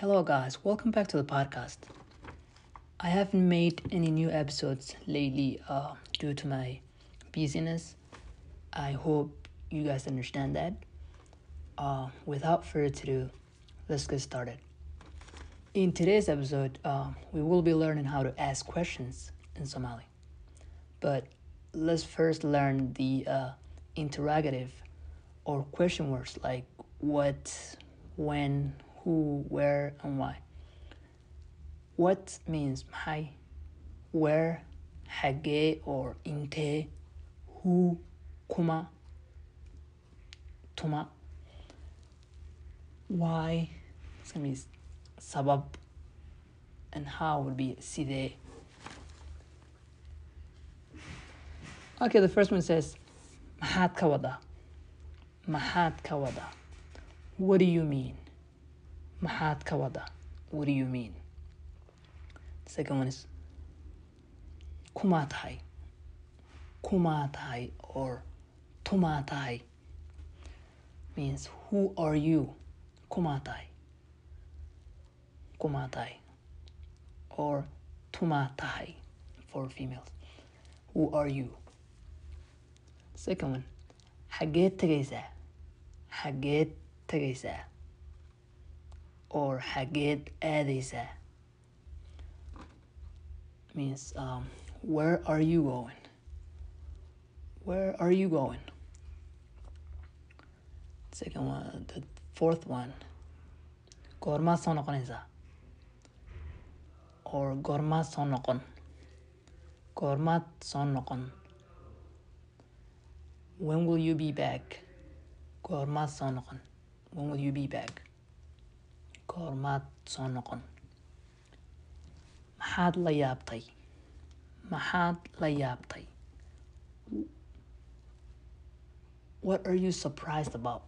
Hello, guys. Welcome back to the podcast. I haven't made any new episodes lately uh, due to my busyness. I hope you guys understand that. Uh, without further ado, let's get started. In today's episode, uh, we will be learning how to ask questions in Somali. But let's first learn the uh, interrogative or question words like what, when, who, where, and why. What means maxay, where, xagee or intee, who, kuma, tuma. Why, gonna be sabab, and how would be sidee. Okay, the first one says, maxaad ka wadaa? Maxaad ka wadaa? What do you mean? Maxaad ka wadaa? What do you mean? The second one is, kumaa tahay? Kumaa tahay or tumaa tahay means who are you? Kumaa tahay? Kumaa tahay or tumaa tahay for females. Who are you? Second one, xageed tegaysaa? Xageed tegaysaa? Or xageed aadaysaa? Means um, where are you going? Where are you going? Second one, the fourth one, goormaad soo noqonaysaa? Or goormaad soo noqon? Goormaad soo noqon? When will you be back? Goormaad soo noqon? When will you be back? Goormaad soo noqon? Maxaad la yaabtay? Maxaad la yaabtay? What are you surprised about?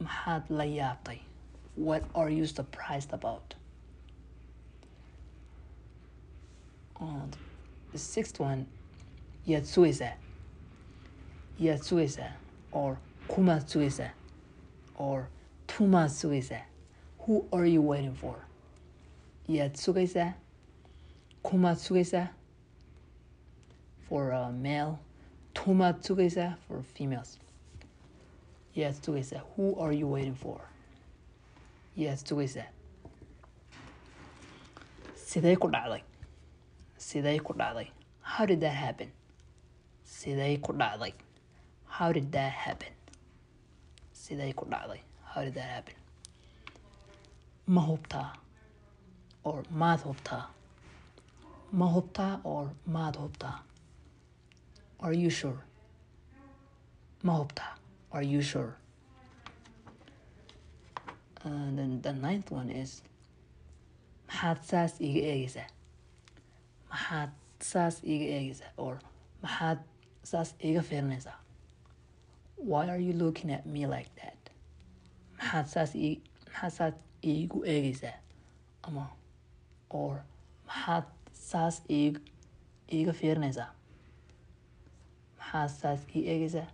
Maxaad la yaabtay? What are you surprised about? Oh, the sixth one, yaad sugaysaa? Yaad sugaysaa? Or kumaad sugaysaa? Or tumaad sugaysaa? Who are you waiting for? Yaad sugaysaa? Kumaad sugaysaa? For a male. Tumaad sugaysaa? For females. Yaad sugaysaa? Who are you waiting for? Yaad sugaysaa? Sidee ku dhacday? Sidee ku dhacday? How did that happen? Sidee ku dhacday? How did that happen? Sidee ku dhacday? How did that happen? Ma hubtaa? Or maad hubtaa? Ma hubtaa or maad hubtaa? Are you sure? Ma hubtaa? Are you sure? And then the ninth one is maxaad saas iga eegaysaa? Maxaad saas iga eegaysaa? Or maxaad saas iga fiirinaysaa? Why are you looking at me like that? Maxaad saas maxaad saas iigu eegaysaa? Ama or maxaad saas iig iiga fiirinaysaa? Maxaad saas ii eegaysaa?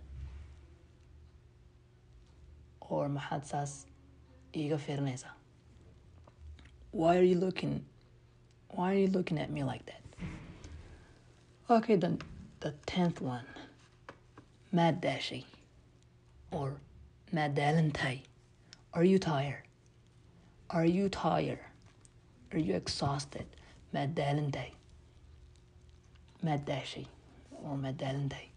Or maxaad saas iiga fiirinaysaa? Why are you looking why are you looking at me like that? Okay, then the tenth one. Mad dashy or mad dalantai. Are you tired? Are you tired? Are you exhausted? Mad dalantai. Mad dashy or mad dalantai.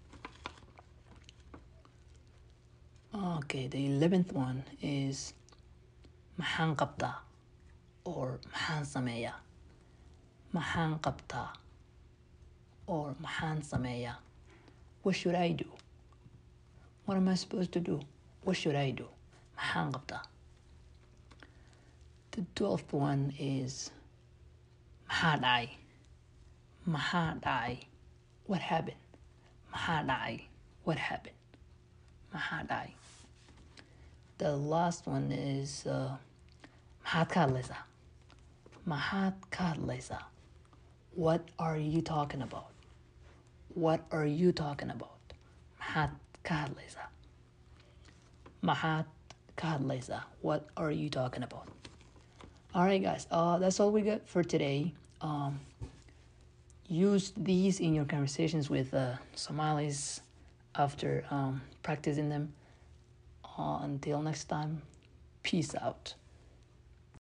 Okay, the eleventh one is maxaan qabtaa or maxaan sameeyaa? Maxaan qabtaa or maxaan sameeyaa? What should I do? What am I supposed to do? What should I do? Maxaan qabtaa? The twelfth one is maxaa dhacay? Maxaa dhacay? What happened? Maxaa dhacay? What happened? Maxaa dhacay? The last one is uh, maxaad ka hadlaysaa? Maxaad ka hadlaysaa? What are you talking about? What are you talking about? Maxaad ka hadlaysaa? Maxaad God, Lisa, what are you talking about? All right, guys. Uh, that's all we got for today. Um, use these in your conversations with uh, Somalis after um, practicing them. Uh, until next time, peace out.